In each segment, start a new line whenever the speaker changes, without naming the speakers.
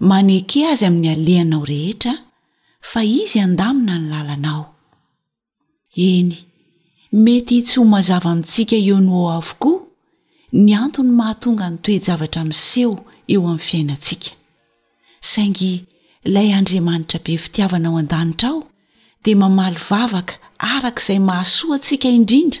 Maneke azy amin'ny alehanao rehetra, fa izy handamina ny lalanao. Eny, mety tsy ho mazava amintsika eo no eo avokoa ny antony mahatonga ny toe-javatra miseho eo amin'ny fiainantsika. Saingy ilay Andriamanitra be fitiavana ao an-danitra ao dia mamaly vavaka araka izay mahasoa antsika indrindra,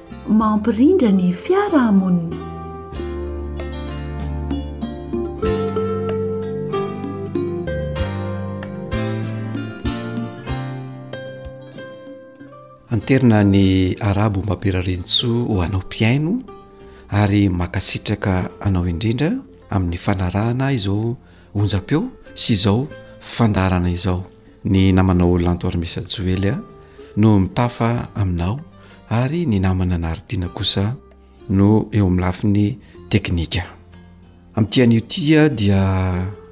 mampirindra ny fiarahamonina.
Anterina ny Arabo Mapirarintsoa ho anao mpihaino ary makasitraka anao indrindra amin'ny fanarahana izao onjam-peo sy izao fandaharana izao. Ny namanao Lanto Armisa Joely no mitafa aminao ary ny namana Nardina kosa no eo amin'ny lafiny teknika. Amin'ity anio ity dia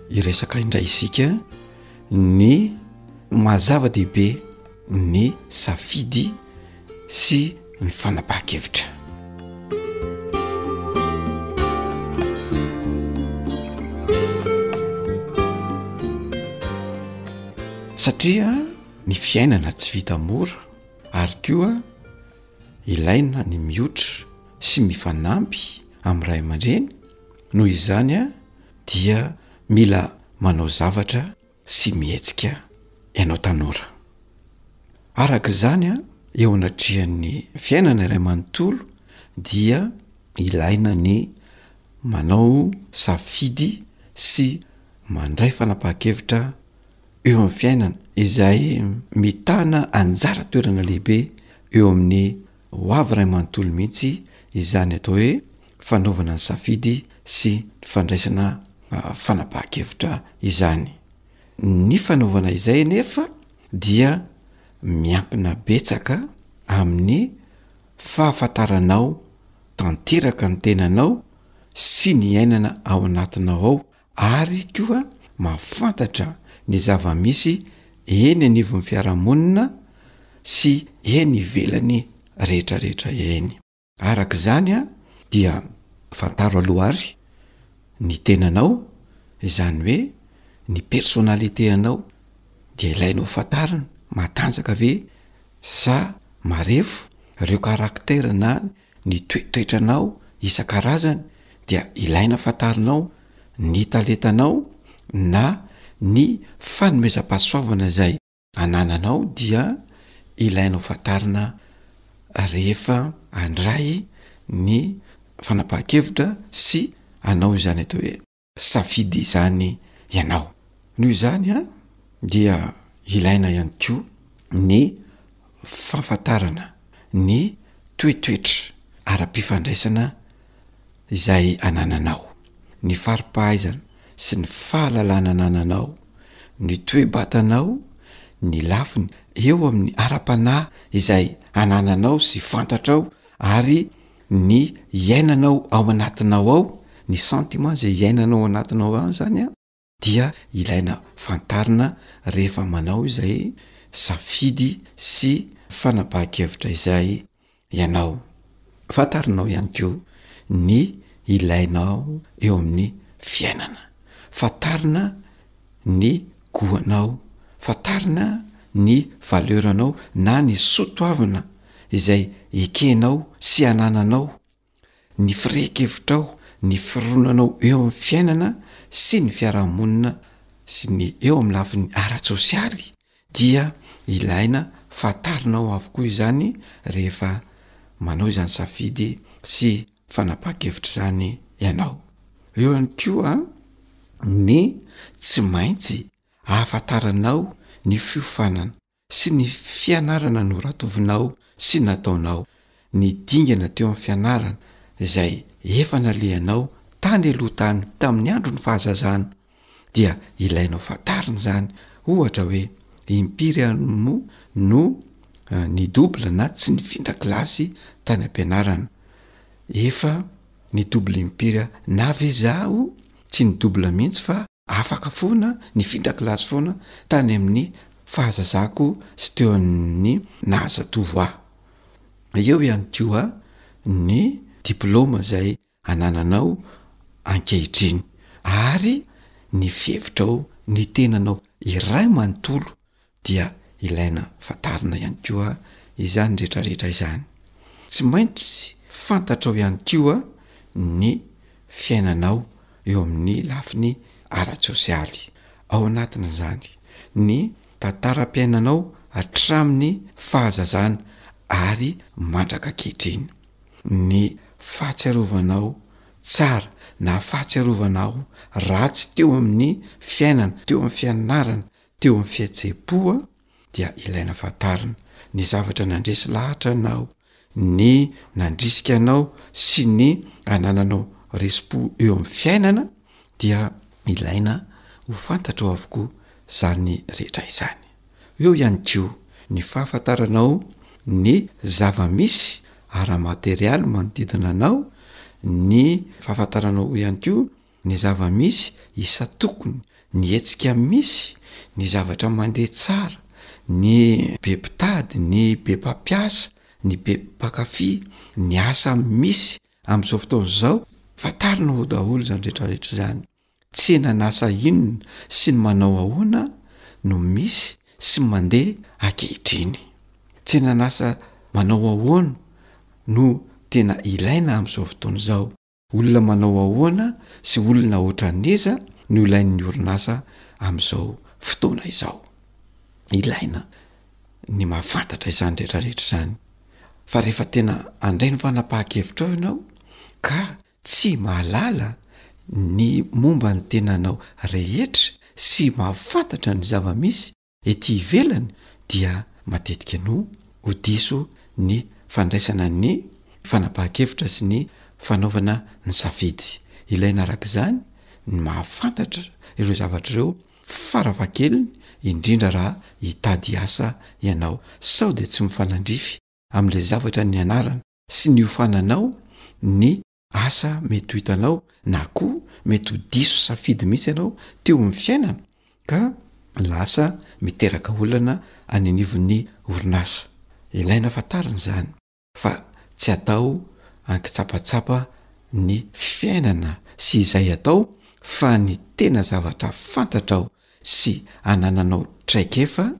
hiresaka indray isika ny maha zava-dehibe ny safidy sy ny fanapahan-kevitra. Satria ny fiainana tsy vita mora ary koa ilaina ny mihotra sy mifanampy amin'ny ray aman-dreny, noho izany dia mila manao zavatra. sy mihetsika ianao tanora. Araka izany, eo anatrehan'ny fiainana iray manontolo dia ilaina ny manao safidy sy mandray fanapahan-kevitra eo amin'ny fiainana izay mitana anjara toerana lehibe eo amin'ny Ho avy iray manontolo mihitsy izany atao hoe fanaovana ny safidy sy fandraisana fanapahan-kevitra izany. Ny fanaovana izay anefa dia miankina betsaka amin'ny fahafantaranao tanteraka ny tenanao sy ny iainana ao anatinao ao ary koa mahafantatra ny zava-misy eny anivon'ny fiarahamonina sy eny ivelany rehetrarehetra eny. Araka izany dia fantaro aloha ary ny tenanao, izany hoe ny personnalité anao dia ilaina ho fantarina, matanjaka ve sa marefo ireo caractère na Ny toetoetranao isan-karazany dia ilaina fantarinao ny talentanao na ny fanomezam-pahasoavana izay anananao dia ilaina ho fantarina rehefa handray ny fanapahan-kevitra sy hanao izany atao hoe. Safidy izany ianao. Noho izany dia ilaina ihany koa ny fahafantarana ny toetoetra ara-pifandraisana izay anananao, ny fari-pahaizana sy ny fahalalana anananao, ny toe-batanao, ny lafiny eo amin'ny ara-panahy izay anananao sy fantatrao Ary ny iainanao ao anatinao ao, ny sentiment izay iainanao ao anatinao ao izany an, dia ilaina fantarina rehefa manao izay safidy sy fanapahan-kevitra izay ianao. Fantarinao ihany koa ny ilainao eo amin'ny fiainana. Fantarina ny goût-nao, fantarina ny valeur-nao na ny soa toavina izay ekenao sy anananao, ny firehekevitrao, ny fironanao eo amin'ny fiainana sy ny fiarahamonina sy ny eo amin'ny lafiny ara-tsosialy dia ilaina fantarinao avokoa izany rehefa manao izany safidy sy fanapahan-kevitra izany ianao. Eo ihany koa ny tsy maintsy ahafantaranao ny fiofanana sy ny fianarana noratovinao sy nataonao, ny dingana teo amin'ny fianarana izay efa nalehanao tany aloha tany tamin'ny andron'ny fahazazana dia ilainao fantarina izany, ohatra hoe impiry any moa no ny double na tsy nifindra kilasy tany ampianarana, efa ny double impiry na ve zaho tsy ny double mihitsy fa Afaka foana ny findrakilasy foana tany amin'ny fahazazako sy teo amin'ny naha-zatovo aho. Eo ihany koa ny diplaoma izay anananao ankehitriny ary ny fihevitrao ny tenanao iray manontolo dia ilaina fantarina ihany koa izany rehetrarehetra izany. Tsy maintsy fantatrao ihany koa ny fiainanao eo amin'ny lafiny ara-tsosialy, ao anatin'izany ny tantaram-piainanao hatramin'ny fahazazana ary mandraka ankehitriny, ny fahatsiarovanao tsara na fahatsiarovanao ratsy teo amin'ny fiainana, teo amin'ny fianarana, Teo amin'ny fihetseham-po dia ilaina fantarina ny zavatra nandresy lahatra anao, ny nandrisika anao sy ny anananao resi-po eo amin'ny fiainana dia ilaina ho fantatrao avokoa izany rehetra izany. Eo ihany koa ny fahafantaranao ny zava-misy ara-materialy manodidina anao, ny fahafantaranao ihany koa. ny zava-misy isa-tokony, ny hetsika misy, ny zavatra mandeha tsara, ny be mpitady, ny be mpampiasa, ny be mpankafy, ny asa misy amin'izao fotoana izao, fantarina ao daholo izany rehetra rehetra izany. Tsenan'asa inona sy ny manao ahoana no misy sy mandeha ankehitriny. Tsenan'asa manao ahoana no tena ilaina amin'izao fotoana izao. Olona manao ahoana sy olona ohatran'iza no ilain'ny orinasa amin'izao fotoana izao? Ilaina ny mahafantatra izany rehetra rehetra izany fa rehefa tena handray ny fanapahan-kevitrao ianao ka tsy mahalala ny momba ny tenanao rehetra sy mahafantatra ny zava-misy Ety ivelany dia matetika no ho diso ny fandraisana ny fanapahan-kevitra sy ny fanaovana ny safidy. Ilaina araka izany ny mahafantatra ireo zavatra ireo farafahakeliny indrindra raha hitady asa ianao sao dia tsy mifanandrify amin'ilay zavatra nianarana sy niofananao ny Asa mety ho hitanao na koa mety ho diso safidy mihitsy ianao teo amin'ny fiainana ka lasa miteraka olana any anivon'ny orinasa. Ilaina fantarina izany fa tsy atao ankitsapatsapa ny fiainana sy izay atao fa ny tena zavatra fantatrao sy anananao traikefa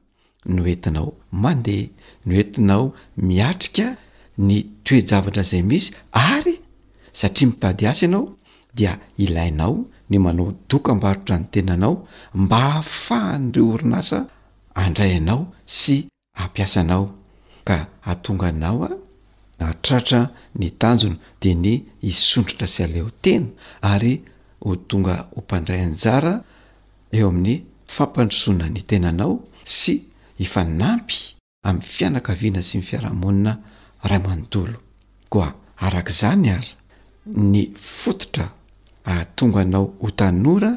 no entinao mandeha, no entinao miatrika ny toe-javatra izay misy ary satria mitady asa ianao dia ilainao ny manao dokam-barotra ny tenanao mba ahafahan'ireo orinasa andray anao sy ampiasa anao ka hahatonga anao hahatratra ny tanjona dia ny hisondrotra sy aleo tena ary ho tonga ho mpandray anjara eo amin'ny fampandrosoana ny tenanao sy hifanampy amin'ny fianakaviana sy ny fiarahamonina iray manontolo. Koa araka izany ary ny fototra ahatonga anao ho tanora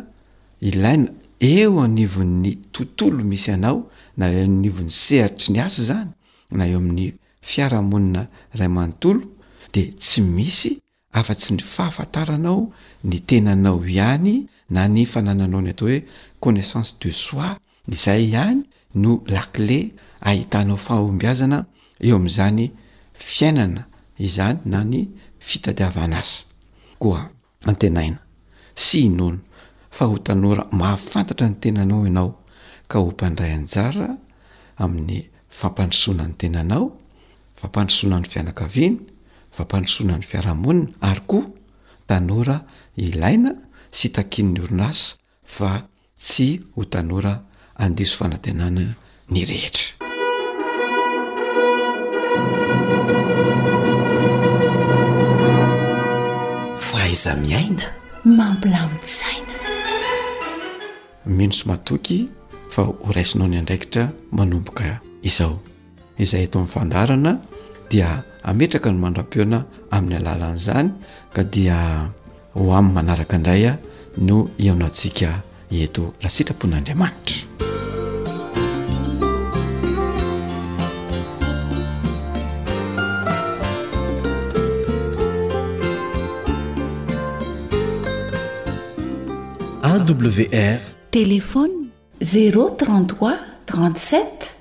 ilaina eo anivon'ny tontolo misy anao na eo anivon'ny sehatry ny asa izany na eo amin'ny fiarahamonina iray manontolo dia tsy misy afa-tsy ny fahafantaranao ny tenanao ihany na ny fanananao ny atao hoe connaissance de soi, izay ihany no lakile ahitanao fahombiazana eo amin'izany fiainana izany na ny fitadiavan'asa. Koa antenaina sy inoana fa ho tanora mahafantatra ny tenanao ianao ka ho mpandray anjara amin'ny fampandrosoana ny tenanao fampandrosoana ny fianakaviana, fampandrosoana ny fiarahamonina ary koa tanora ilaina sy takian'ny orinasa fa tsy ho tanora handiso fanantenana ny rehetra.
Fahaiza-miaina
mampilamin-tsaina.
Mino sy matoky fa horaisinao ny andraikitra manomboka izao. izay eto amin'ny fandaharana dia ametraka ny mandra-piona amin'ny alalan'izany ka dia ho amin'ny manaraka indray no hihaonantsika eto raha sitrapon'Andriamanitra.
AWR
téléphone 033 37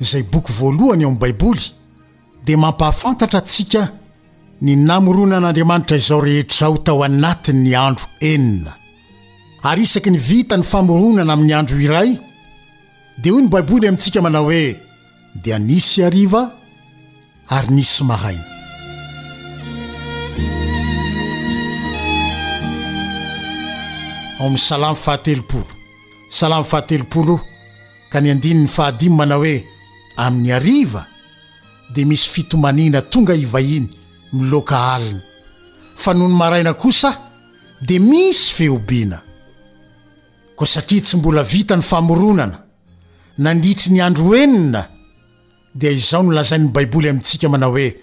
izay boky voalohany ao amin'ny Baiboly, dia mampahafantatra antsika ny namoronan'Andriamanitra izao rehetra izao tao anatin'ny andro enina. Ary isaky ny vita ny famoronana amin'ny andro iray, dia hoy ny Baiboly amintsika manao hoe, Dia nisy hariva ary nisy maraina. Ao amin'ny Salamo fahatelopolo, Salamo fahatelopolo, Ka ny andininy fahadimy manao hoe amin'ny hariva dia misy fitomaniana tonga hivahiny miloaka alina, fa nony maraina kosa dia misy feobiana. Koa satria tsy mbola vita ny famoronana nandritry ny andro enina dia izao no lazain'ny baiboly amintsika manao hoe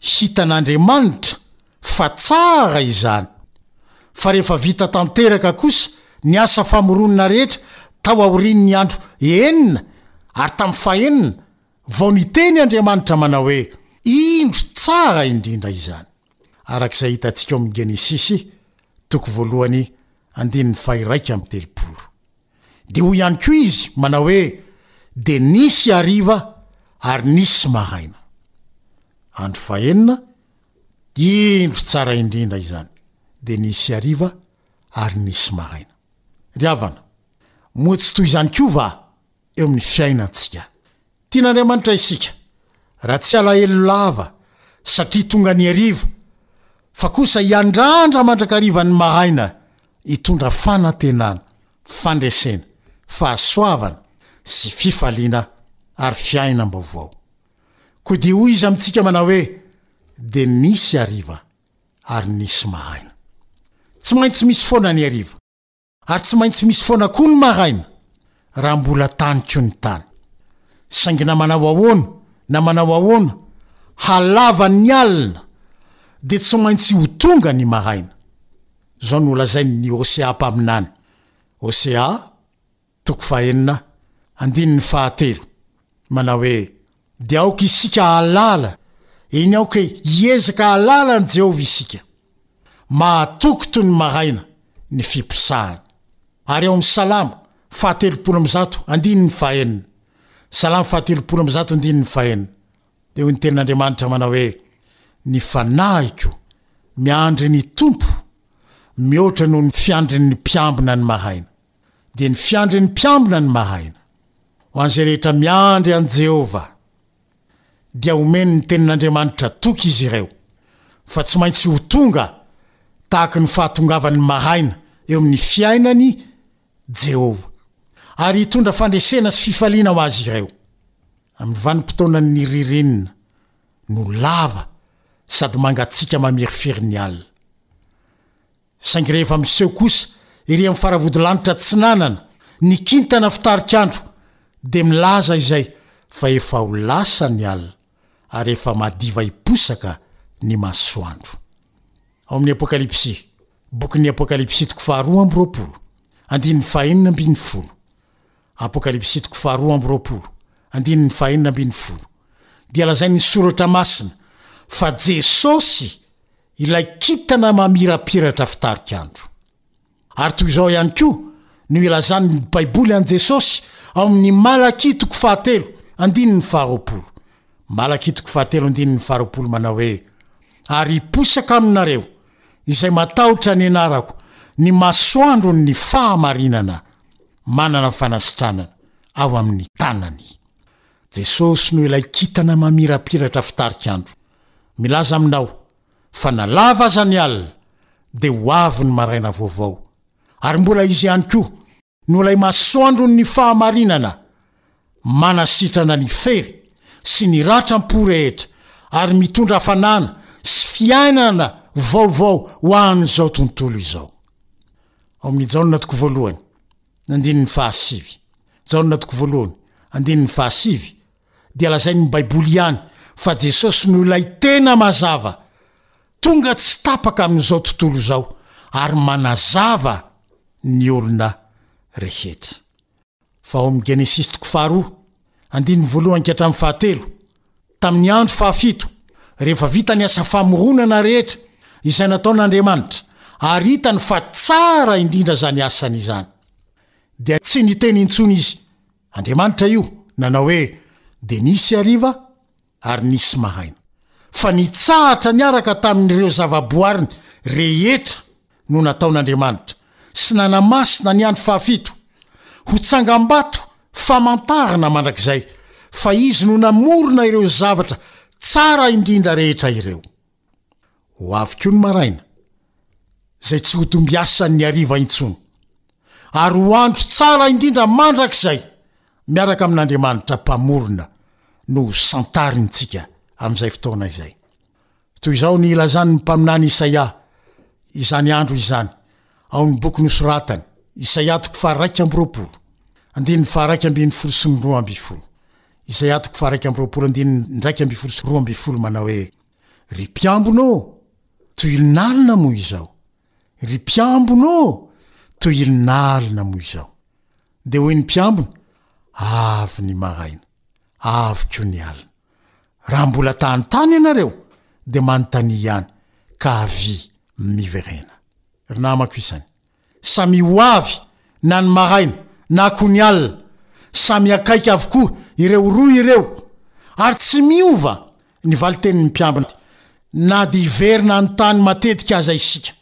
Hitan'Andriamanitra fa tsara izany. Fa rehefa vita tanteraka kosa ny asa famoronana rehetra tao aorian'ny andro enina, ary tamin'ny fahenina, vao niteny Andriamanitra manao hoe, Indro tsara indrindra izany. Araka izay hitantsika ao amin'ny Genesisy, toko voalohany, andininy fahiraika amby telopolo. Dia hoy ihany koa izy, manao hoe, Dia nisy hariva ary nisy maraina. Andro fahenina, indro tsara indrindra izany, dia nisy hariva ary nisy maraina. Ry havana, moa tsy toy izany koa va eo amin'ny fiainantsika? Tian'Andriamanitra isika, raha tsy alahelo lava, satria tonga ny hariva, fa kosa hiandrandra mandrakariva ny mahaina, hitondra fanantenana, fandresena, fahasoavana sy fifaliana ary fiainam-baovao. Koa dia hoy Izy amintsika manao hoe, Dia nisy hariva ary nisy mahaina. Tsy maintsy misy foana ny hariva. Ary tsy maintsy misy foana koa ny maraina, raha mbola tany koa ny tany. Saingy na manao ahoana na manao ahoana, halava ny alina, dia tsy maintsy ho tonga ny maraina. Izao no lazain'ny Hosea mpaminany, Hosea, toko fahenina, andininy fahatelo, manao hoe, dia aoka isika hahalala, eny aoka hiezaka hahalala an'i Jehovah isika. Mahatoky toy ny maraina ny fiposahany. Ary ao amin'ny Salamo fahatelopolo amby zato andininy fahenina, Salamo fahatelopolo amby zato andininy fahenina, dia hoy ny Tenin'Andriamanitra manao hoe, Ny fanahiko miandry ny Tompo mihoatra noho ny fiandrin'ny mpiambina ny maraina. dia ny fiandrin'ny mpiambina ny mahaina. Ho an'izay rehetra miandry an'i Jehovah, dia omeny ny Tenin'Andriamanitra toky izy ireo fa tsy maintsy ho tonga tahaka ny fahatongavan'ny mahaina eo amin'ny fiainany Jehovah, ary hitondra fandresena sy fifaliana ho azy ireo amin'ny vanim-potoanan'ny ririnina no lava sady mangatsiaka mamirifiry ny alina. Saingy rehefa miseho kosa ery amin'ny faravodilanitra atsinanana ny kintana fitarik'andro dia milaza izay fa efa ho lasa ny alina ary efa madiva hiposaka ny masoandro. Ao amin'ny Apokalypsy, bokin'ny Apokalypsy toko faharoa amby roapolo, andininy fahenina ambin'ny folo. dia lazain'ny Soratra Masina fa Jesosy ilay kintana mamirapiratra fitarik'andro. Ary toy izao ihany koa no ilazan'ny Baiboly an'i Jesosy ao amin'ny Malakia toko fahatelo andininy faharoapolo, Malakia toko fahatelo andininy faharoapolo manao hoe, Ary hiposaka aminareo, izay matahotra ny anarako, ny masoandron' ny fahamarinana, manana fanasitranana ao amin' ny tanany. Jesosy no ilay kintana mamirapiratra fitarikh andro. Milaza aminao fa na lava aza ny alina, dia ho avy ny maraina vaovao. Ary mbola izy ihany koa. no ilay masoandron'ny fahamarinana manasitrana ny fery sy ny ratram-po rehetra ary mitondra fanana sy fiainana vaovao ho an'izao tontolo izao. Ao amin'ny Jaona toko voalohany, andininy fahasivy. Jaona toko voalohany, andininy fahasivy, dia lazain'ny Baiboly ihany fa Jesosy no ilay tena mazava, tonga tsy tapaka amin'izao tontolo izao ary manazava ny olona rehetra. Fa ao amin'ny Genesisy toko faharoa, andininy voalohany ka hatramin'ny fahatelo, tamin'ny andro fahafito, rehefa vita ny asa famoronana rehetra izay nataon'Andriamanitra ary hitany fa tsara indrindra izany asany izany, dia tsy niteny intsony izy Andriamanitra io nanao hoe, Dia nisy hariva, ary nisy mahaina. Fa nitsahatra niaraka tamin'ireo zavaboariny rehetra no nataon'Andriamanitra, sy nanamasina ny andro fahafito ho tsangambato famantarana mandrakizay fa Izy no namorona ireo zavatra tsara indrindra rehetra ireo. Ho avy koa ny maraina, izay tsy hotombiasan'ny hariva intsony, ary ho andro tsara indrindra mandrakizay, miaraka amin'Andriamanitra Mpamorona no ho santarintsika amin'izay fotoana izay. Toy izao ny ilazan'ny mpaminany Isaia izany andro izany, ao amin'ny boky nosoratany, Isaia toko faharaika amby roapolo, andininy faharaika ambin'ny folo sy ny roa ambin'ny folo, Isaia toko faharaika amby roapolo, andininy iraika ambin'ny folo sy roa ambin'ny folo, manao hoe. Ry mpiambina ô! Tohilin'alina moa izao! Ry mpiambina ô! Tohilin'alina moa izao! Dia hoy ny mpiambina, Avy ny maraina, avy koa ny alina. Raha mbola ta hanontany ianareo, dia manontania ihany, ka avia miverena. Ry namako isany, Samia ho avy na ny maraina na koa ny alina, samy akaiky avokoa ireo rohy ireo ary tsy miova ny valin-tenin'ny mpiambina na dia hiverina an-tany matetika aza isika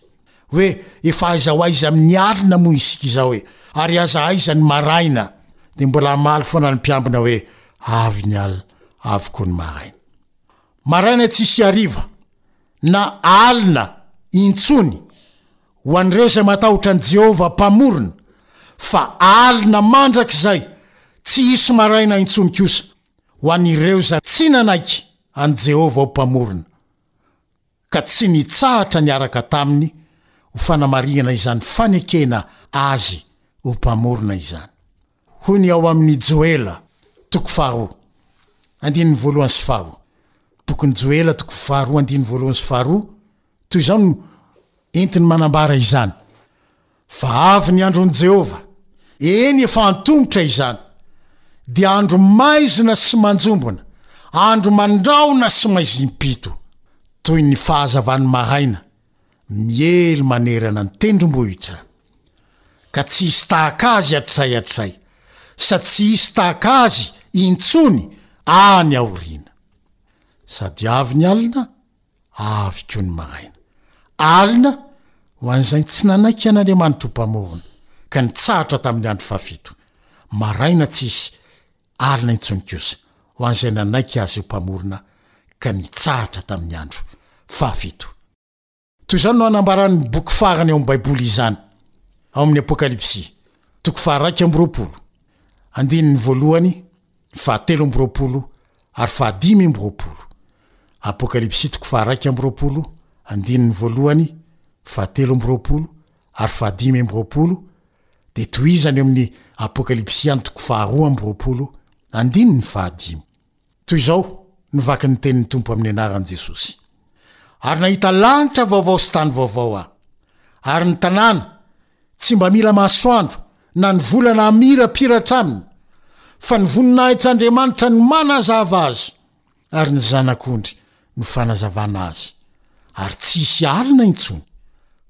hoe efa aiza ho aiza amin'ny alina moa isika izao e! ary aza aiza ny maraina dia mbola hamaly foana ny mpiambina hoe avy ny alina avy koa ny maraina. Maraina tsisy hariva na alina intsony. Ho an'ireo izay matahotra an'i Jehovah Mpamorona, fa alina mandrakizay tsy hisy maraina intsony kosa, ho an'ireo izay tsy nanaiky an'i Jehovah ho Mpamorona, ka tsy nitsahatra niaraka taminy ho fanamarihana izany fanekena azy ho Mpamorona izany. Hoy ny ao amin'ny Joela toko faharoa, andininy voalohany sy faharoa, Bokin'i Joela toko faharoa, andininy voalohany sy faharoa, Toy izao no entiny manambara izany, Fa avy ny andron'i Jehovah, eny, efa antomotra izany, dia andro maizina sy manjombona, andro mandrahona sy maizim-pito, toy ny fahazavan'ny maraina, miely manerana ny tendrombohitra, ka tsy hisy tahaka azy hatrizay hatrizay, sady tsy hisy tahaka azy intsony any aoriana. Sady avy ny alina, Avy koa ny maraina. Alina ho an'izay tsy nanaiky an'Andriamanitro Mpamorona, ka nitsahatra tamin'ny andro fahafito. Maraina tsy hisy, alina intsony kosa, ho an'izay nanaiky Azy ho Mpamorona ka nitsahatra tamin'ny andro fahafito. Toy izany no anambaran'ny boky farany ao amin'ny Baiboly izany, ao amin'ny Apokalypsy, toko faharaika amby roapolo, andininy voalohany, fahatelo amby roapolo, Ary fahadimy amby roapolo. Apokalypsy toko faharaika amby roapolo, andininy voalohany, fahatelo amby roapolo, ary fahadimy amby roapolo, dia tohizany eo amin'ny Apokalypsy ihany toko faharoa amby roapolo, andininy fahadimy. Toy izao no vaky ny tenin'ny Tompo amin'ny anaran'i Jesosy, Ary nahita lanitra vaovao sy tany vaovao aho, ary ny tanàna Tsy mba mila masoandro na ny volana hamirapiratra aminy, fa ny voninahitr'Andriamanitra no manazava azy, ary ny Zanak'ondry no fanazavana azy, ary tsy hisy alina intsony,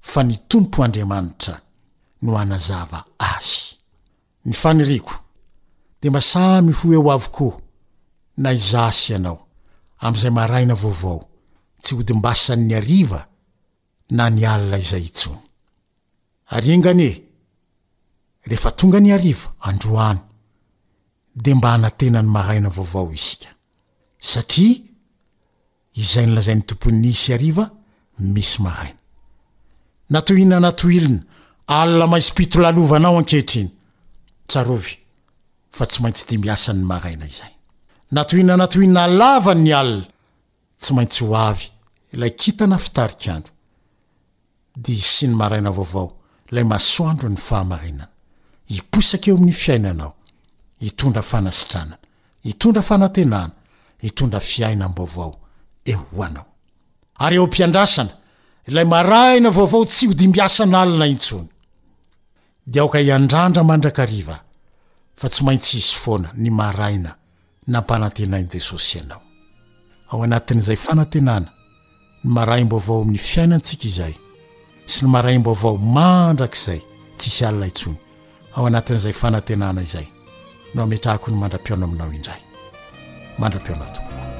fa ny Tompo Andriamanitra no hanazava azy. Ny faniriako dia mba samy ho eo avokoa, na izaho sy ianao, amin'izay maraina vaovao tsy hodimbasan'ny hariva, na ny alina izay intsony. Ary enga anie, rehefa tonga ny hariva, androany, dia mba hanantena ny maraina vaovao isika. Satria, izay nolazain'ny Tompo ny hisy hariva, misy maraina. Na toy inona na toy ilona, alina maizim-pito lalovana ao ankehitriny. Tsarovy fa tsy maintsy dimby asany ny maraina izay. Na toy inona na toy inona halavany ny alina, Tsy maintsy ho avy ilay kintana fitarik'andro, dia hisian'ny maraina vaovao, ilay masoandron'ny fahamarinana, hiposaka eo amin'ny fiainanao, hitondra fanasitranana, hitondra fanantenana, hitondra fiainam-baovao eo ho anao. Ary eo am-piandrasana ilay maraina vaovao tsy ho dimbiasan'alina intsony, dia aoka hiandrandra mandrakariva fa tsy maintsy hisy foana ny maraina nampanantenain'i Jesosy anao. Ao anatin'izay fanantenana no marahim-baovao amin'ny fiainantsika izay sy ny marahim-baovao mandrakizay tsisy alina intsony. Ao anatin'izay fanantenana izay no ametrahako ny mandra-pihaona aminao indray.
Mandra-pihaona tompoko.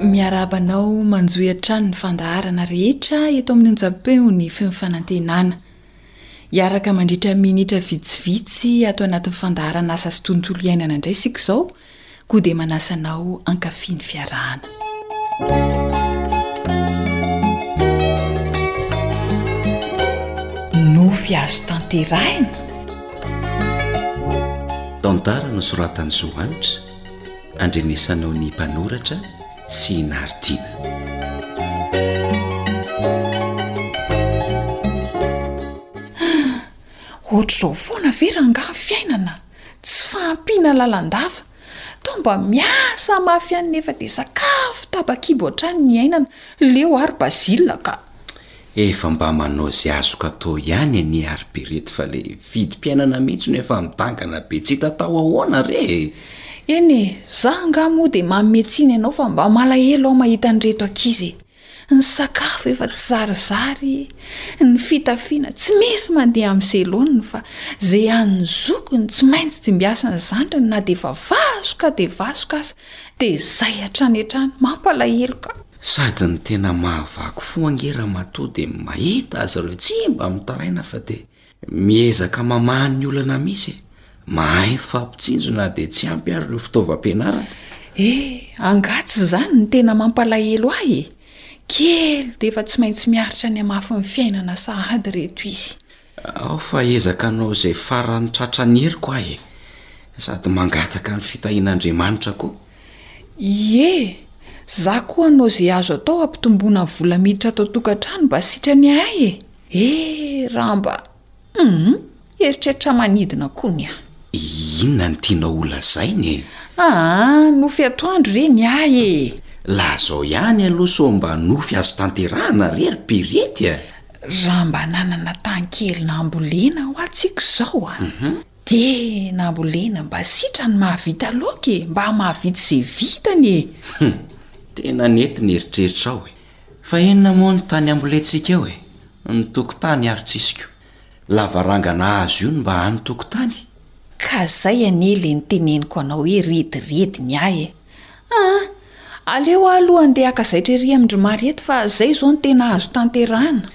Miarahaba anao manjohy hatrany ny
fandaharana rehetra eto amin'ny onjampeo ny feon'ny fanantenana. Hiaraka mandritra minitra vitsivitsy ato anatin'ny fandaharana asa sy tontolo iainana indray isika izao, koa dia manasa anao hankafy ny fiarahana. Nofy azo tanterahina.
Tantara nosoratan'i Zo Hanitra. Andrenesanao ny mpanoratra sy i
Naritina. Ohatr'izao foana ve rangaha ny fiainana? Tsy fahampiana lalandava. Toa mba miasa mafy ihany nefa dia sakafo tabakibo hatrany ny iainana. Leo ary Bazila ka.
Efa mba manao ze azoko atao ihany anie ary be reto fa le vidim-piainana mihitsy no efa midangana be tsy hita atao ahoana re e!
Eny e, za angaha moa dia manome tsiny anao fa mba malahelo aho mahita an'ireto ankizy e! Ny sakafo efa tsy zarizary, ny fitafiana tsy misy mandeha amin'ny selonina fa ze an'ny zoky no tsy maintsy jimbiasin'ny zandriny na dia efa vasoka dia vasoka aza dia zay hatrany hatrany, mampalahelo ka!
Sady ny tena mahavaky fo ange ramatoa de mahita azy ireo tsy mba mitaraina fa de miezaka mamaha ny olana misy e! Mahay mifampitsinjo na de tsy ampy ary ireo fitaovam-pianarana.
Eh, angaha tsy izany no tena mampalahelo ahy e! Kely de efa tsy maintsy miaritra ny hamafin'ny fiainana sahady ireto izy.
Aho fa ezaka hanao izay faran'ny tratran'ny heriko aho e! Sady mangataka ny fitahian'Andriamanitra koa.
Ie! Za koa hanao izay azo atao hampitomboana ny vola miditra ato an-tokantrano mba sitrany ahay e! E! Raha mba. Hum! Eritreritra manidina koa ny ahy.
Inona no tianao holazaina e?
Aa! Nofy atoandro re ny ahy e!
Lazao ihany aloha sao mba nofy azo tanterahana re ry Pierrette a!
Raha mba nanana tany kely nambolena ho antsika izao a, dia nambolena mba sitrany mahavita laoka e, mba mahavita izay vitany e.
Hum, tena nety ny eritreritrao e. Fa inona moa ny tany ambolentsika eo e? Ny tokotany ary tsisy koa. Lavarangana hazo io no mba any tokotany?
Ka izay anie ilay niteneniko anao hoe rediredy ny ahy e. Aa! aleo aho aloha andeha haka zaitra ery amin-dry Mariette fa zay izao no tena azo tanterahina.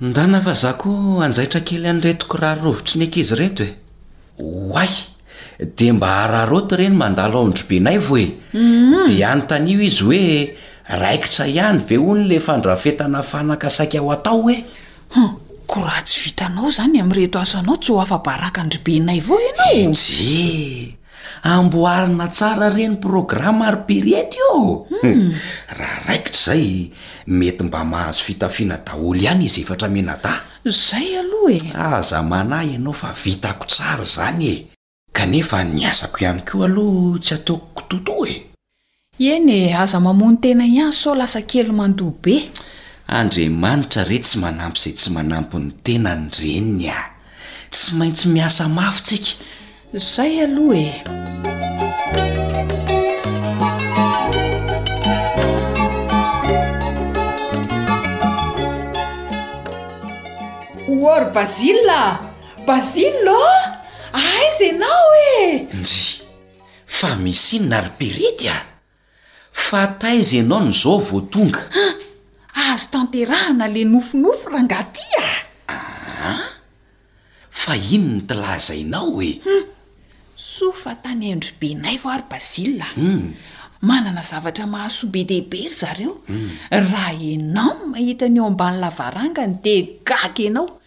Ndana fa za koa hanjaitra kely an'ireto kiraro rovitry ny ankizy ireto e! Oay! dia mba hararaoty re ny mandalo ao an-dry Benaivo e! dia anontanio izy hoe raikitra ihany ve hono ilay fandrafetana fanaka saika ho atao hoe?
Hum! ko raha tsy vitanao izany amin'ireto asanao tsy ho afa-baraka an-dry Benaivo ao ianao!
Enjee! Amboarina tsara re ny programa ry Piriette ô! Raha raikitra izay, mety mba mahazo fitafiana daholo ihany izy efatra mianadahy.
Izay aloha e!
Aza manahy ianao fa vitako tsara izany e! Kanefa ny asako ihany koa aloha tsy ataoko totoa e!
Eny e, aza mamono tena ihany sao lasa kely mandoa be.
Andriamanitra re tsy manampy izay tsy manampy ny tenany reniny a! Tsy maintsy miasa mafy tsika.
Zay aloha e! O ry Bazila a! Bazila ô! Aiza ianao e!
Ndry! Fa misy inona ry Perity a? Fa taiza ianao no zao vao tonga? Hah!
Azo tanterahana le nofinofy rangaha ty a!
Aa! Fa inn nty lazainao e?
Hum! Soa fa tany androbenay vao ary Bazila
a! Hum!
Manana zavatra mahasoa be dia be ry zareo, raha ianao no mahita ny eo ambany lavarangany dia gaga ianao,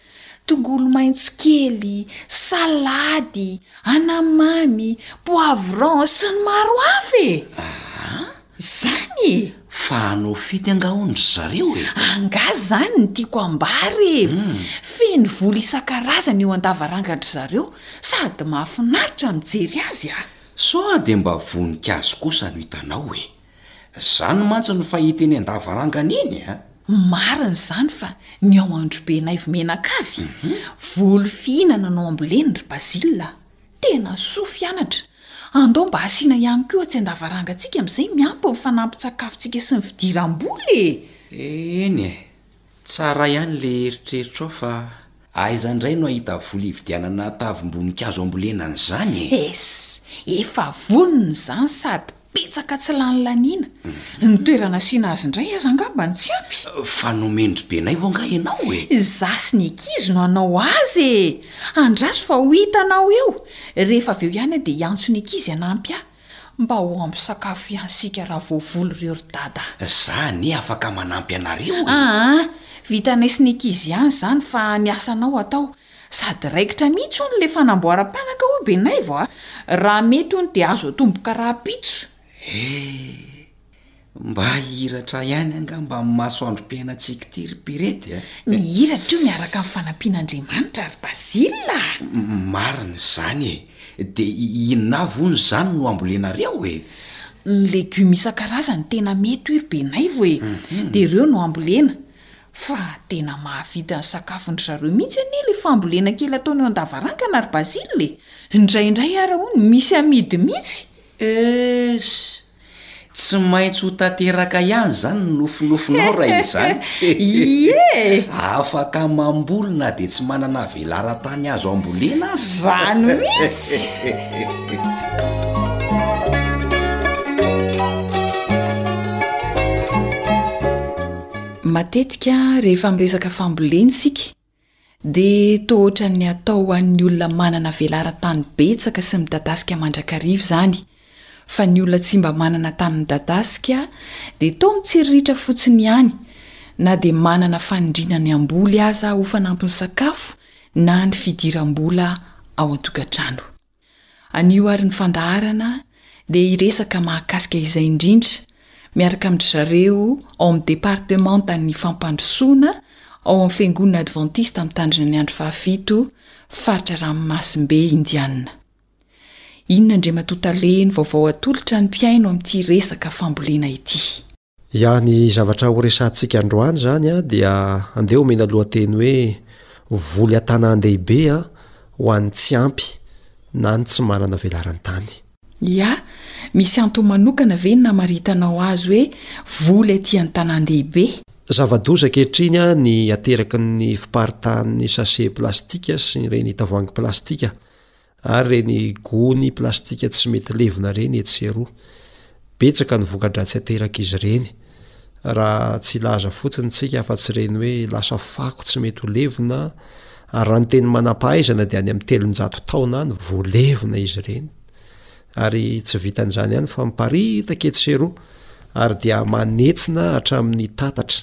tongolo maitso kely, salady, anamamy, poivron sy ny maro hafa e! Aa! Izany e!
Fa hanao fety angaha hono ry zareo e!
Angaha izany no tiako ambara e! Feno vola isan-karazany eo an-davarangan-dry zareo sady mahafinaritra mijery azy a!
Sao dia mba voninkazo kosa no hitanao e! Zany mantsy no fahita eny an-davarangana eny a!
Marina izany fa ny ao Androbenaivo Menakavy, voly fihinana no amboleny ry Bazile a! Tena soa fianatra! Andao mba asiana ihany koa atsy an-davarangantsika amin'izay miampy ny fanampin-tsakafontsika sy ny fidiram-bola e!
Eny e! Tsara ihany le eritreritrao fa aiza indray no ahita vola hividianana tavim-boninkazo ambolena an'izany e!
Es! Efa vonona izany sady betsaka tsy lany laniana. Ny toerana asiana azy indray aza angambany tsy ampy.
Fa nomen-dry benay vo angaha ianao e!
Za sy ny ankizy no hanao azy e! Andraso fa ho hitanao eo! Rehefa avy eo ihany aho dia hiantso ny ankizy hanampy ahy. Mba ho ampy sakafo ihany sika raha voavoly reo ry dada.
Za anie afaka manampy anareo e!
Aa! Vitanay sy ny ankizy ihany izany fa ny asanao atao sady raikitra mihitsy hono le fanamboaram-panaka hoy Benaivo a! Raha mety hono dia azo atomboka rahampitso.
He! Mba hihiratra ihany angaha mba amin'ny masoandrom-piainantsika ity ry Pirety a!
Mihiratra io miaraka amin'ny fanampian'Andriamanitra ry Basil
a! Marina izany e! Dia inona avy hono izany no ambolenareo e?
Ny legioma isan-karazany tena mety hoy ry Benaivo e! Dia ireo no ambolena. Fa tena mahavita ny sakafon-dry zareo mihitsy anie ilay fambolena kely ataony eo an-davarangana ry Basil e! Indraindray ary hono misy amidy mihitsy!
Ess! Tsy maintsy ho tanteraka ihany izany ny nofinofinao raha izany.
Ie e!
Afaka mamboly na dia tsy manana velaran-tany azo ambolena aza.
Izany mihitsy! Matetika rehefa miresaka fambolena isika Dia toa ohatran'ny atao ho an'ny olona manana velaran-tany betsaka sy midadasika mandrakariva izany, fa ny olona tsy mba manana tany midadasika dia toa mitsiriritra fotsiny ihany, na dia manana fanindriana ny hamboly aza ho fanampiny sakafo na ny fidiram-bola ao an-tokantrano. Anio ary ny fandaharana dia hiresaka mahakasika izay indrindra miaraka amin-dry zareo ao amin'ny departemantan'ny fampandrosoana ao amin'ny Fiangonana Advantista Mitandrina ny Andro Fahafito faritra Ranomasimbe Indiana. Inona Andriamatoa Tale ny vaovao atolotra ny mpihaino amin'ity resaka fambolena ity?
Ya ny zavatra ho resahantsika androany zany a dia andeha omena lohateny hoe voly an-tanàn-dehibe a ho an'ny tsy ampy na ny tsy manana velaran-tany.
Ya, misy antony manokana ve ny namaritanao azy hoe voly aty an-tanàn-dehibe?
Zava-doza ankehitriny a ny ateraky ny fiparitahan'ny sachet plastika sy ireny tavoahangy plastika Ary ireny gony plastika tsy mety levona ireny etsy sy eroa. Betsaka ny voka-dratsy aterak'izy ireny, raha tsy hilaza fotsiny isika afa-tsy ireny hoe lasa fako tsy mety ho levona, ary raha ny teny manam-pahaizana dia any amin'ny telonjato taona any vao levona izy ireny. Ary tsy vitan'izany ihany fa miparitaka etsy sy eroa ary dia manetsina hatramin'ny tatatra.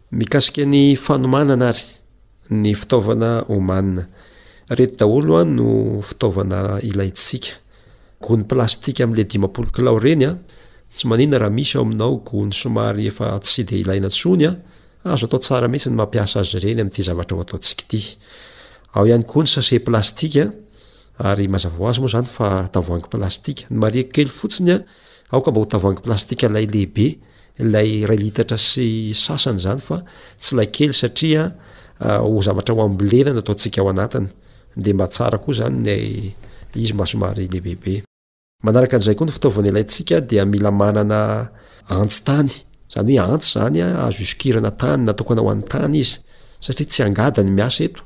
Mikasika ny fanomanana ary ny fitaovana omanina. Reto daholo an no fitaovana ilaintsika. Gony plastika amin'le dimampolo kilao reny an, tsy maninona raha misy ao aminao gony somary efa tsy dia ilaina intsony an, azo atao tsara mihitsy ny mampiasa azy ireny amin'ity zavatra ho ataontsika ity. Ao ihany koa ny sachet plastika, ary mazava ho azy moa izany fa tavoahangy plastika. Ny marihiko kely fotsiny an, Aoka mba ho tavoahangy plastika lay lehibe, ilay iray litatra sy sasany izany fa tsy ilay kely satria ho zavatra ho ambolena no ataontsika ao anatiny dia mba tsara koa izany ilay izy mba somary lehibebe. Manaraka an'izay koa ny fitaovana ilaintsika dia mila manana antsy tany, izany hoe antsy izany azo isokirana tany, natokana ho an'ny tany izy satria tsy angady ny miasa eto,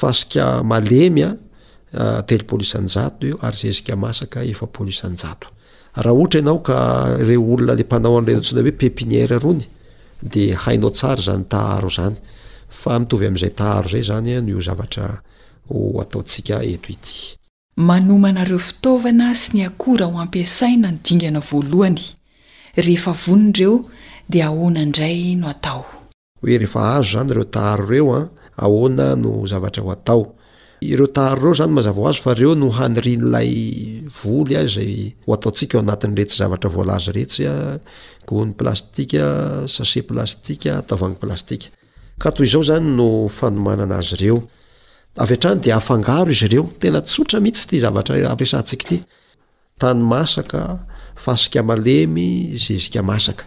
Fasika malemy a telopolo isan-jato eo ary zezika masaka efapolo isan-jato. Raha ohatra ianao ka ireo olona le mpanao an'ireny antsoina hoe pepinière rony de hainao tsara izany taharo izany fa mitovy amin'izay taharo izay izany no io zavatra ho ataontsika eto ity.
Manomana ireo fitaovana sy ny akora ho ampiasaina ny dingana voalohany. Rehefa vonona ireo dia ahoana indray no atao?
hoe rehefa azo zany ireo taharo ireo an, ahoana no zavatra ho atao. Ireo taharo ireo zany mazava ho azy fa ireo no hanirian'ilay voly an izay ho ataontsika ao anatin'iretsy zavatra voalaza iretsy an, gony plastika, sachet plastika, tavoahangy plastika. Ka toy izao zany no fanomanana azy ireo. Avy hatrany dia afangaro izy ireo, tena tsotra mihitsy ity zavatra ampiasantsika ity. Tany masaka, fasika malemy, zezika masaka.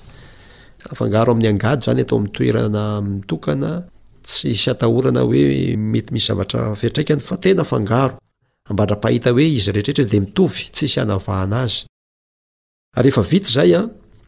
Afangaro amin'ny angady izany atao amin'ny toerana mitokana, tsy hisy atahorana hoe mety misy zavatra fiantraikany fa tena afangaro, ambadra-pahita hoe izy rehetra rehetra dia mitovy, tsy hisy hanavahana azy. Rehefa vita izay an!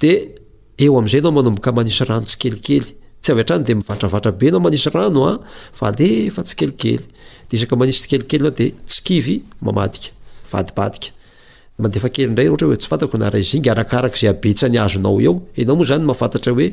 Dia eo amin'izay ianao manomboka manisy rano tsikelikely. Tsy avy hatrany dia mivatravatra be ianao manisy rano a, fa alefa tsikelikely. Dia isaka manisy tsikelikely ianao dia tsikivy mamadika, vadibadika. Mandefa kely indray ohatra hoe tsy fantako na iray zinga arakaraka izay habetsany azonao eo. Ianao moa izany mahafantatra hoe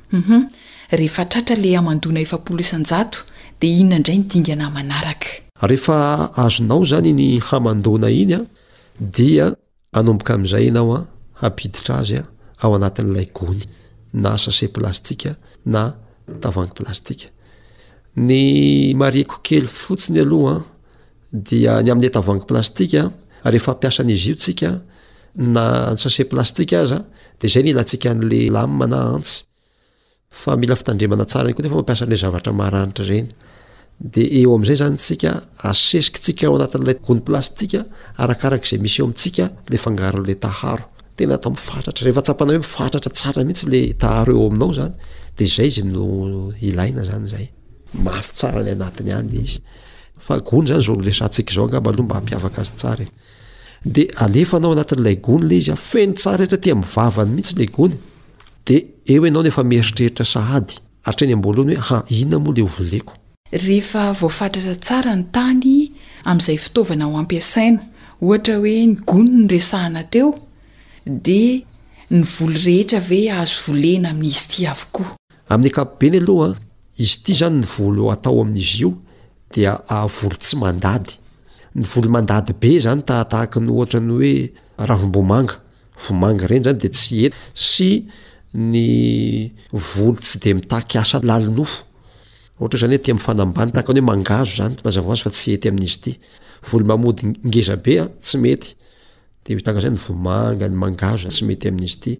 Hum rehefa tratra le hamandona
efapolo isan-jato de inona indray ny dingana manaraka.
Rehefa azonao izany iny hamandoana iny an, dia anomboka amin'izay ianao an hampiditra azy an ao anatin'ilay gony na sachet plastika na tavoahangy plastika. Ny marihiko kely fotsiny aloha an, dia ny amin'ny tavoahangy plastika rehefa ampiasa an'izy io tsika na ny sase plastika aza de zay ny ilantsika an'le lame na antsy fa mila fitandremana tsara any koa nefa mampiasa an'le zavatra maranitra ireny de eo am'izay zany tsika asesiky tsika ao anatin'ilay gony plastika arakarak' izay misy eo amintsika le fangaron'le taharo tena atao mifatratra rehefa tsapana hoe mifatratra tsara mihitsy le taharo eo aminao zany de zay izy no ilaina zany zay mafy tsara ny anatiny any izy Fa gony zany zao noresahantsika zao angamba aloha mba hampiavaka azy tsara e. De alefanao anatin'ilay gony le izy a, feno tsara rehetra aty amin'ny vavany mihitsy le gony. De eo ianao no efa mieritreritra sahady hatreny am-boalohany hoe ha inona moa le ho voleko.
Rehefa voafatratra tsara ny tany amin'izay fitaovana ho ampiasaina, ohatra hoe ny gony noresahana teo, dia ny voly rehetra ve azo volena amin'izy ity avokoa?
Amin'ny ankapobeny aloha, izy ity izany ny volo atao amin'izy io dia volo tsy mandady. Ny volo mandady be izany tahatahaky ny ohatra ny hoe ravimbomanga, vomanga ireny izany dia tsy hety sy ny volo tsy dia mitaky asa lalin-nofo. Ohatra izany hoe ety amin'ny fanambany tahaka ny hoe mangahazo izany, mazava ho azy fa tsy hety amin'izy ity. Volo mamody ngeza be, tsy mety. Dia tahaka izay ny
vomanga, ny mangahazo izany tsy mety amin'izy ity.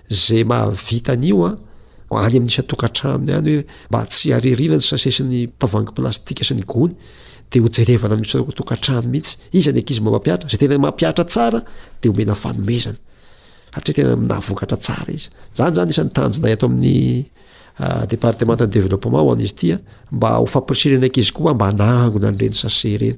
Ze mahavita an'io an, any amin'ny isan-tokantrano ihany hoe mba tsy hariariana ny sachet sy ny tavoahangy plastika sy ny gony dia ho jerevana amin'ny isan-tokantrano mihitsy. Iza ny ankizy mba mampiatra? Izay tena mampiatra tsara dia omena fanomezana. Hatria tena nahavokatra tsara izy. Zany zany isan'ny tanjonay ato amin'ny ah, departemantan'ny développement ho an'izy ity mba ho fampirisihana ny ankizy koa mba hanangona an'ireny sachet ireny.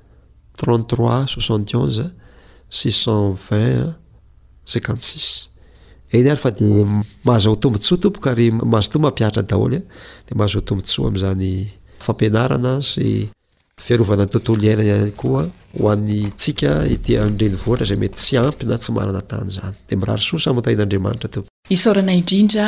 33 71 620 56 eny ary fa dia mahazoa tombontsoa tompoko ary mazotoa mampihatra daholo a dia mahazoa tombontsoa amin'izany fampianarana sy fiarovana ny tontolo iaina ihany koa ho an'ny tsika ity andreny voatra izay mety tsy ampy na tsy manana tany izany dia mirary soa samotahin'andriamanitra tompoko
isaorana indrindra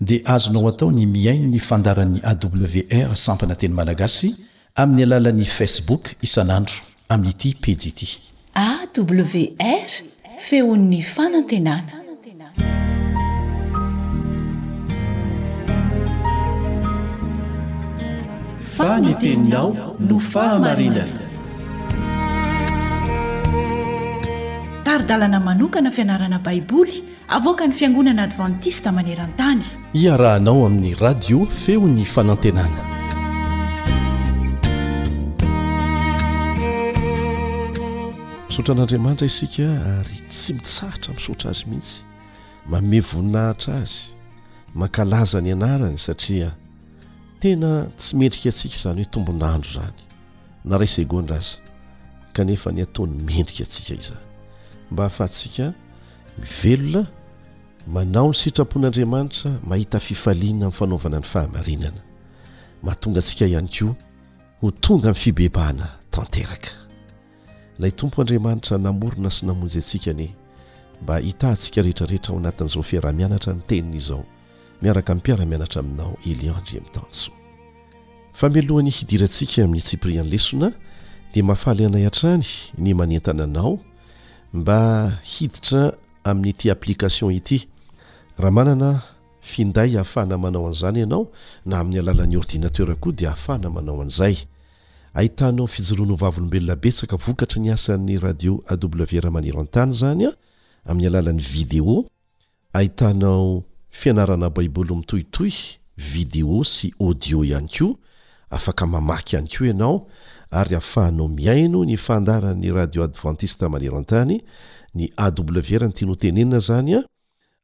dia
azonao atao ny mihaino ny fandaharan'ny AWR sampana teny malagasy amin'ny alalan'ny Facebook isan'andro amin'ity pejy ity.
AWR, feon'ny fanantenana.
Fa ny teninao no fahamarinana.
Tari-dalana manokana fianarana Baiboly Avoakan'ny Fiangonana Advantista maneran-tany.
Iarahanao amin'ny Radio Feon'ny Fanantenana. Misaotra an'Andriamanitra isika ary tsy mitsahatra misaotra azy mihitsy. Manome voninahitra azy, mankalaza ny anarany satria tena tsy mendrika antsika izany hoe tombon'andro izany na ray segondra aza kanefa ny ataony mendrika antsika izany mba hahafahantsika Velona, manao ny sitrapon'Andriamanitra, mahita fifaliana amin'ny fanaovana ny fahamarinana. Mahatonga antsika ihany koa ho tonga amin'ny fibebahana tanteraka. Ilay Tompo Andriamanitra namorona sy namonjy antsika anie mba hitahantsika rehetra rehetra ao anatin'izao fiaraha-mianatra ny teniny izao miaraka amin'ny mpiara-mianatra aminao Elian Andriamitanso. Fa mialohan'ny hidirantsika amin'ny tsipirian'ny lesona dia mahafaly anay hatrany ny manentana anao Mba hiditra amin'ity application ity. Raha manana finday ahafahana manao an'izany ianao na amin'ny alalan'ny ordinateur koa dia ahafahana manao an'izay. Ahitanao fijoroanao vavolombelona betsaka vokatry ny asan'ny radio AW Raha Maniran-tany izany amin'ny alalan'ny video Ahitanao fianarana Baiboly mitohitohy, video sy audio ihany koa. Afaka mamaky ihany koa ianao ary ahafahanao mihaino ny fandaharan'ny Radio Advantista Maneran-tany, ny AWR ny tiany hotenenina izany,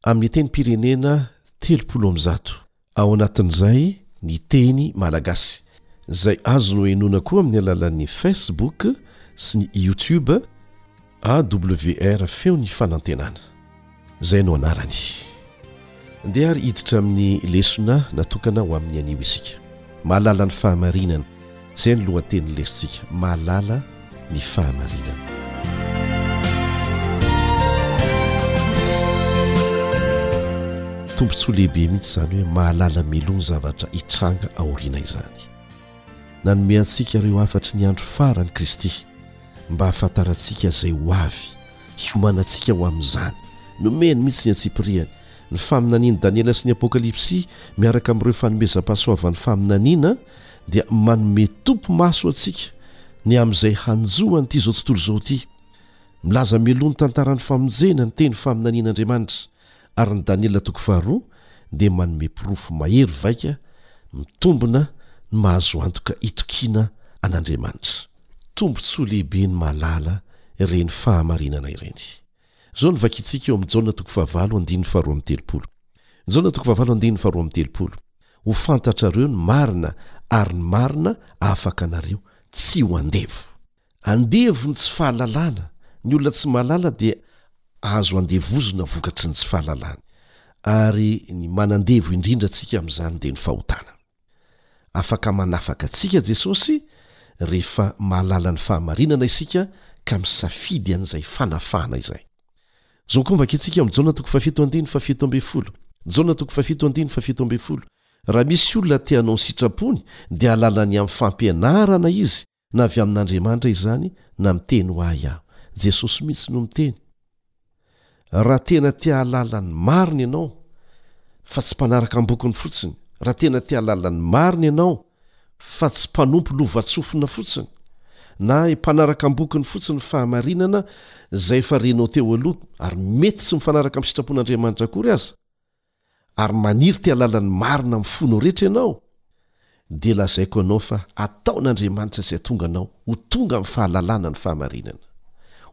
amin'ny tenim-pirenena telopolo amby zato. ao anatin'izay ny teny malagasy, izay azo nohenoina koa amin'ny alalan'ny Facebook sy ny YouTube, AWR Feon'ny Fanantenana, izay no anarany. Andeha ary hiditra amin'ny lesona natokana ho amin'ny anio isika. Mahalala ny fahamarinana. Izay ny lohatenin'ny lesontsika, Mahalala ny fahamarinana. Tombontsoa lehibe mihitsy izany hoe mahalala miloha ny zavatra hitranga aoriana izany. Nanome antsika ireo hafatry ny andro farany Kristy mba hahafantarantsika izay ho avy, hiomanantsika ho amin'izany. Nomeny mihitsy ny antsipiriany. Ny faminanian'i Daniela sy ny Apokalypsy miaraka amin'ireo fanomezam-pahasoavan'ny faminaniana dia manome topy maso antsika ny amin'izay hanjo an'ity izao tontolo izao ity milaza meloha ny tantaran'ny famonjena ny teny faminanian'andriamanitra ary ny daniela toko faharoa dia manome porofo mahery vaika mitombina ny mahazo antoka itokiana an'andriamanitra tombontsoa lehibe ny malala ireny fahamarinana ireny Izao no vakintsika eo amin'ny Jaona toko fahavalo andininy faharoa amby telopolo. Jaona toko fahavalo andininy faharoa amby telopolo, Ho fantatrareo ny marina ary ny marina hahafaka anareo. Tsy ho andevo. Andevo ny tsy fahalalana, ny olona tsy mahalala dia azo andevozina vokatry ny tsy fahalalany. Ary ny manandevo indrindra antsika amin'izany dia ny fahotana. Afaka manafaka antsika Jesosy rehefa mahalala ny fahamarinana isika ka misafidy an'izay fanafahana izay. Zao koa vakintsika ao amin'ny Jaona toko fahafito andininy fahafito ambin'ny folo. Jaona toko fahafito andininy fahafito ambin'ny folo. Raha misy olona te hanao ny sitrapony dia hahalala ny amin'ny fampianarana izy Na avy amin'Andriamanitra izany na miteny ho ahy aho. Jesosy mihitsy no miteny. Raha tena te hahalala ny marina ianao, fa tsy mpanaraka am-bokony fotsiny, raha tena te hahalala ny marina ianao, fa tsy mpanompo lovantsofina fotsiny, na mpanaraka am-bokony fotsiny ny fahamarinana izay efa renao teo aloha, ary mety tsy mifanaraka amin'ny sitrapon'Andriamanitra akory aza, ary maniry te alala ny marina amin'ny fonao rehetra ianao, dia lazaiko anao fa ataon'Andriamanitra izay hatonga anao ho tonga amin'ny fahalalana ny fahamarinana.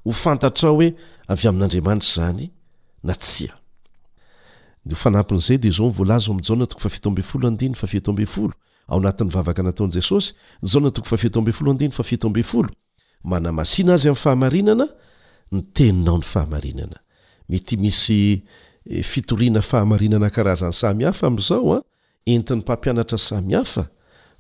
Ho fantatrao hoe avy amin'Andriamanitra izany na tsia. Ny ho fanampin'izay dia izao ny voalaza ao amin'ny Jaona toko fahafito ambin'ny folo andininy fahafito ambin'ny folo, ao anatin'ny vavaka nataon'i Jesosy, Jaona toko fahafito ambin'ny folo andininy fahafito ambin'ny folo, Manamasina azy amin'ny fahamarinana, ny Teninao ny fahamarinana. Mety misy fitoriana fahamarinana karazany samy hafa amin'izao an, entin'ny mpampianatra samy hafa,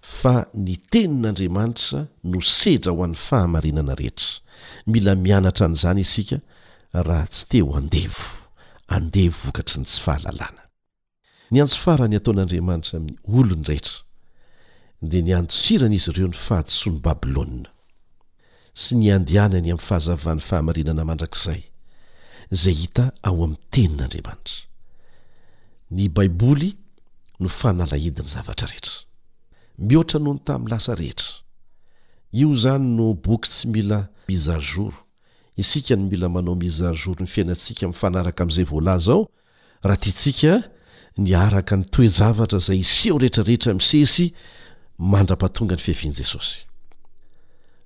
fa ny Tenin'Andriamanitra no sedra ho an'ny fahamarinana rehetra. Mila mianatra an'izany isika raha tsy te ho andevo, andevo vokatry ny tsy fahalalana. Ny antso farany ataon'Andriamanitra amin'ny olony rehetra dia ny handosiran'izy ireo ny fahadisoan'i Babylona sy ny handehanany amin'ny fahazavan'ny fahamarinana mandrakizay izay hita ao amin'ny Tenin'Andriamanitra. Ny Baiboly no fanalahidin'ny zavatra rehetra. Mihoatra noho ny tamin'ny lasa rehetra. Io izany no boky tsy mila mise à jour. Isika no mila manao mise à jour ny fiainantsika mifanaraka amin'izay voalaza ao Raha tiantsika ny araka ny toe-javatra izay hiseho rehetrarehetra misesy mandra-pahatonga ny fiavian'i Jesosy.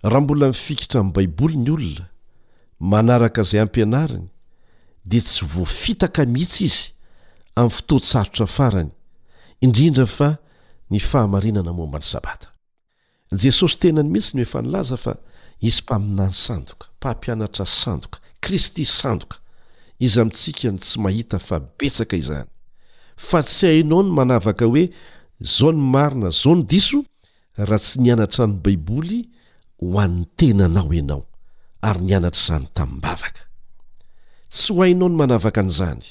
Raha mbola mifikitra amin'ny Baiboly ny olona, manaraka izay ampianariny, dia tsy voafitaka mihitsy izy amin'ny fotoan-tsarotra farany, indrindra fa ny fahamarinana momba ny Sabata. Jesosy tenany mihitsy no efa nilaza fa hisy mpaminany sandoka, mpampianatra sandoka, Kristy sandoka, iza amintsika no tsy mahita fa betsaka izany? Fa tsy hainao ny manavaka hoe zao ny marina zao ny diso raha tsy nianatra ny baiboly ho an'ny tenanao ianao ary nianatra izany tamim-bavaka. Tsy ho hainao ny manavaka an'izany.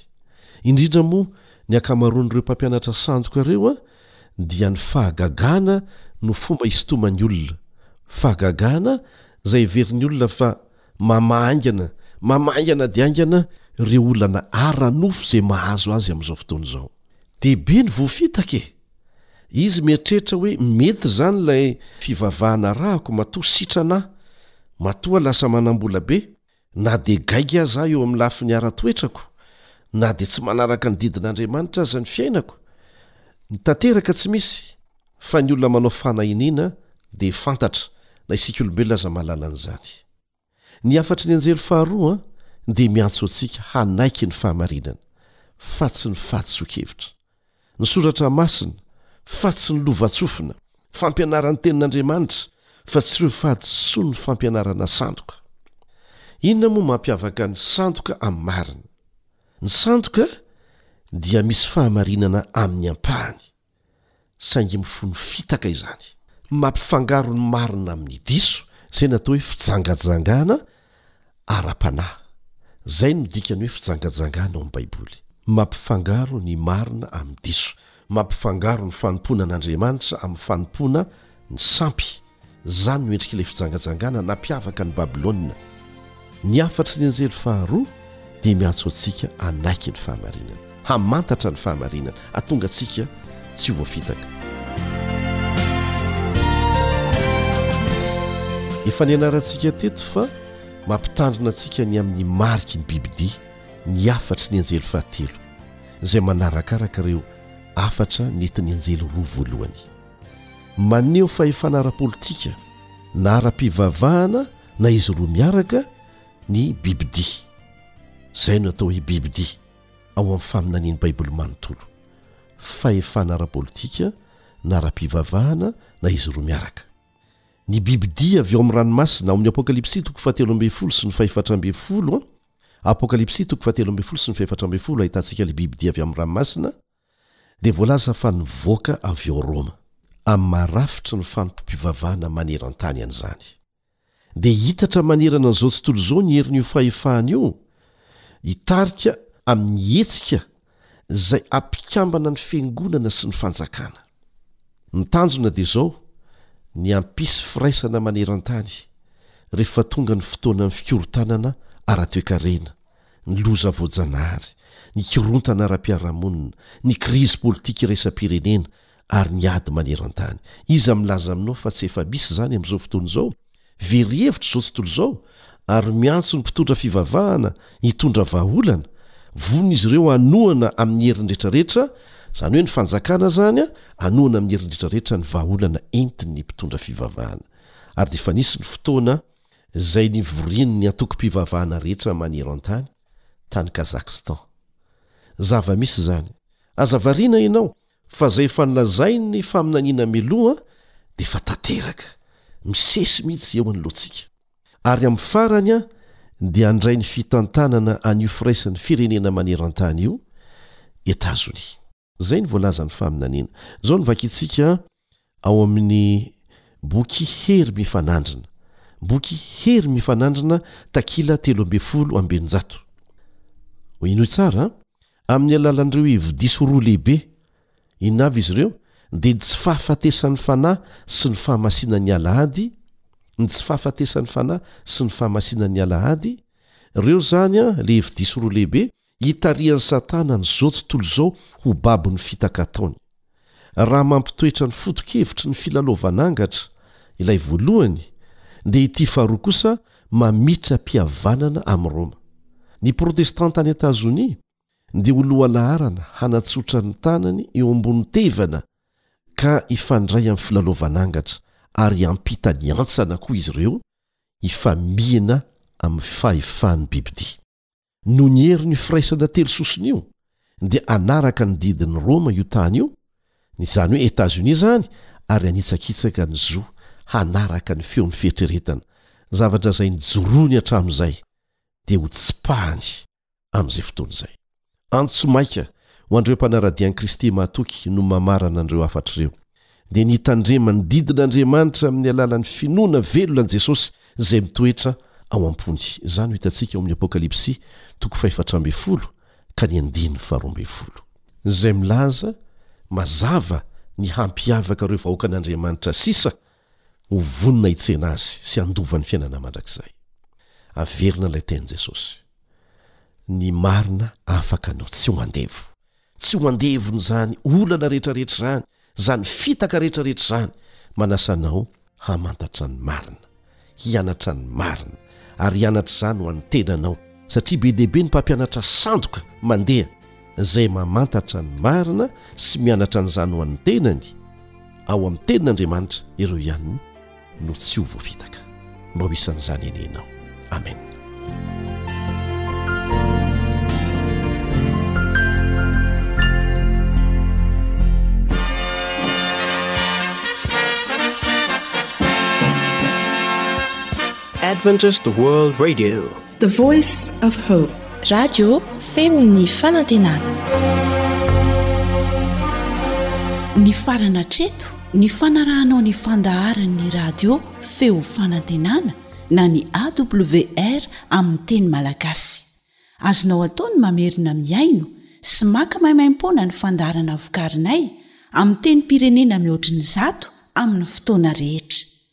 Indrindra moa ny ankamaroan'ireo mpampianatra sandoka ireo an, dia ny fahagagana no fomba isintoman'ny olona, fahagagana izay heverin'ny olona fa mamaha haingana, mamaha haingana dia haingana ireo olana ara-nofo izay mahazo azy amin'izao fotoana izao. Dia be ny voafitaka e! Izy mieritreritra hoe mety izany ilay fivavahana arahako matoa sitrana aho, matoa lasa manam-bola be, Na dia gaigy aza aho eo amin'ny lafiny ara-toetrako, na dia tsy manaraka ny didin'Andriamanitra aza ny fiainako, ny tanteraka tsy misy, fa ny olona manao fanahiniana dia fantatra, na isika olombelona aza mahalala an'izany. Ny hafatry ny anjely faharoa dia miantso antsika hanaiky ny fahamarinana, fa tsy ny fahadisoan-kevitra. Ny Soratra Masina, fa tsy ny lovantsofina, fampianaran'ny Tenin'Andriamanitra, fa tsy ireo fahadisoan'ny fampianarana sandoka. Inona moa mampiavaka ny sandoka amin'ny marina? Ny sandoka dia misy fahamarinana amin'ny ampahany, saingy mifono fitaka izany. Mampifangaro ny marina amin'ny diso izay natao hoe fijangajangana ara-panahy. Izay no dikan'ny hoe fijangajangana ao amin'ny Baiboly. Mampifangaro ny marina amin'ny diso. Mampifangaro ny fanompoana an'Andriamanitra amin'ny fanompoana ny sampy. Izany no endrik'ilay fijangajangana nampiavaka an'i Babylona. Ny hafatry ny anjely faharoa dia miantso antsika hanaiky ny fahamarinana. hamantatra ny fahamarinana, hatonga antsika tsy ho voafitaka. Efa nianarantsika teto fa mampitandrina antsika ny amin'ny mariky ny bibidia ny hafatry ny anjely fahatelo, izay manarakaraka ireo hafatra nentin'ny anjely roa voalohany. Maneho fahefana ara-politika na ara-pivavahana na izy roa miaraka ny bibidia. Izay no atao hoe bibidia. ao amin'ny faminanian'ny Baiboly manontolo, fahefana ara-politika na ara-pivavahana na izy roa miaraka. Ny bibidia avy ao amin'ny ranomasina ao amin'ny Apokalypsy toko fahatelo ambin'ny folo sy ny fahefatra ambin'ny folo, Apokalypsy toko fahatelo ambin'ny folo sy ny fahefatra ambin'ny folo ahitantsika ilay bibidia avy amin'ny ranomasina, dia voalaza fa nivoaka avy ao Roma. Amin'ny maha rafitry ny fanompoam-pivavahana maneran-tany an'izany. dia hitatra manerana an'izao tontolo izao ny herin'io fahefany io, hitarika amin'ny hetsika izay hampikambana ny fiangonana sy ny fanjakana. Ny tanjona dia izao, ny hampisy firaisana maneran-tany, rehefa tonga ny fotoanan'ny fikorontanana ara-toekarena, ny loza voajanahary, ny korontana ara-piarahamonina, ny krizy politika iraisam-pirenena, ary ny ady maneran-tany. Iza milaza aminao fa tsy efa misy izany amin'izao fotoana izao? Very hevitra izao tontolo izao, ary miantso ny mpitondra fivavahana hitondra vahaolana. Vonona izy ireo hanohana amin'ny heriny rehetra rehetra, izany hoe ny fanjakana izany hanohana amin'ny heriny rehetra rehetra ny vahaolana entin'ny mpitondra fivavahana. Ary dia efa nisy ny fotoana izay nivorian'ny antokom-pivavahana rehetra maneran-tany, tany Kazakhstan. Zava-misy izany. Aza variana ianao Fa zay efa nolazain'ny faminaniana miloha dia efa tanteraka, misesy mihitsy eo anoloantsika. Ary amin'ny farany an, dia handray ny fitantanana an'io firaisan'ny firenena maneran-tany io, Etazonia. Zay ny voalazan'ny faminaniana. Zao no vakintsika ao amin'ny boky Hery Mifanandrina, boky Hery Mifanandrina, takila telo ambin'ny folo amby eninjato. Henoy tsara an! Amin'ny alalan'ireo hevi-diso roa lehibe, inona avy izy ireo? dia ny tsy fahafatesan'ny Fanahy sy ny fahamasinan'ny Alahady, ny tsy fahafatesan'ny Fanahy sy ny fahamasinan'ny Alahady, ireo izany an, ilay hevi-diso roa lehibe, Itarihan'i Satana an'izao tontolo izao ho babon'ny fitaka ataony. Raha mampitoetra ny foto-kevitry ny filalaovan'angatra ilay voalohany, dia ity faharoa kosa mamitram-pihavanana amin'i Roma. Ny Protestanta any Etazonia dia ho lohalaharana hanatsotra ny tanany eo ambony tevana ka hifandray amin'ny filalaovan'angatra, ary hiampita ny hantsana koa izy ireo, hifamihina amin'ny fahefan'ny bibidia. Noho ny herin'io firaisana telo sosona io, dia hanaraka ny didin'i Roma io tany io, izany hoe Etazonia izany, ary hanitsakitsaka ny zo hanaraka ny feon'ny fieritreretana, zavatra izay nijoroany hatramin'izay, dia hotsipahany amin'izay fotoana izay. Antso maika ho an'ireo mpanara-dia an'i Kristy mahatoky no mamarana an'ireo hafatra ireo. Dia ny hitandrema ny didin'Andriamanitra amin'ny alalan'ny finoana velona an'i Jesosy izay mitoetra ao am-pony. Izany no hitantsika ao amin'ny Apokalypsy toko fahefatra ambin'ny folo ka ny andininy faharoa ambin'ny folo. Izay milaza mazava ny hampiavaka ireo vahoakan'Andriamanitra sisa Ho vonona hitsena Azy sy handova ny fiainana mandrakizay. Averina ilay tenin'i Jesosy, Ny marina afaka anao. Tsy ho andevo. Tsy ho andevon' izany olana rehetrarehetra izany, izany fitaka rehetrarehetra izany. Manasa anao hamantatra ny marina, hianatra ny marina, ary hianatra izany ho an'ny tenanao. satria be dia be ny mpampianatra sandoka mandeha izay mamantatra ny marina sy mianatra an'izany ho an'ny tenany ao amin'ny tenin'Andriamanitra ireo ihany no tsy ho voafitaka mba ho isan'izany anie ianao amen
adventist world radio
The Voice of Hope.
Radio Feon'ny Fanantenana.
Nifarana hatreto ny fanarahanao ny fandaharan'ny radio Feo Fanantenana na ny AWR amin'ny teny malagasy. Azonao atao ny mamerina mihaino sy maka maimaimpoana ny fandaharana vokarinay amin'ny tenim-pirenena mihoatry ny zato amin'ny fotoana rehetra.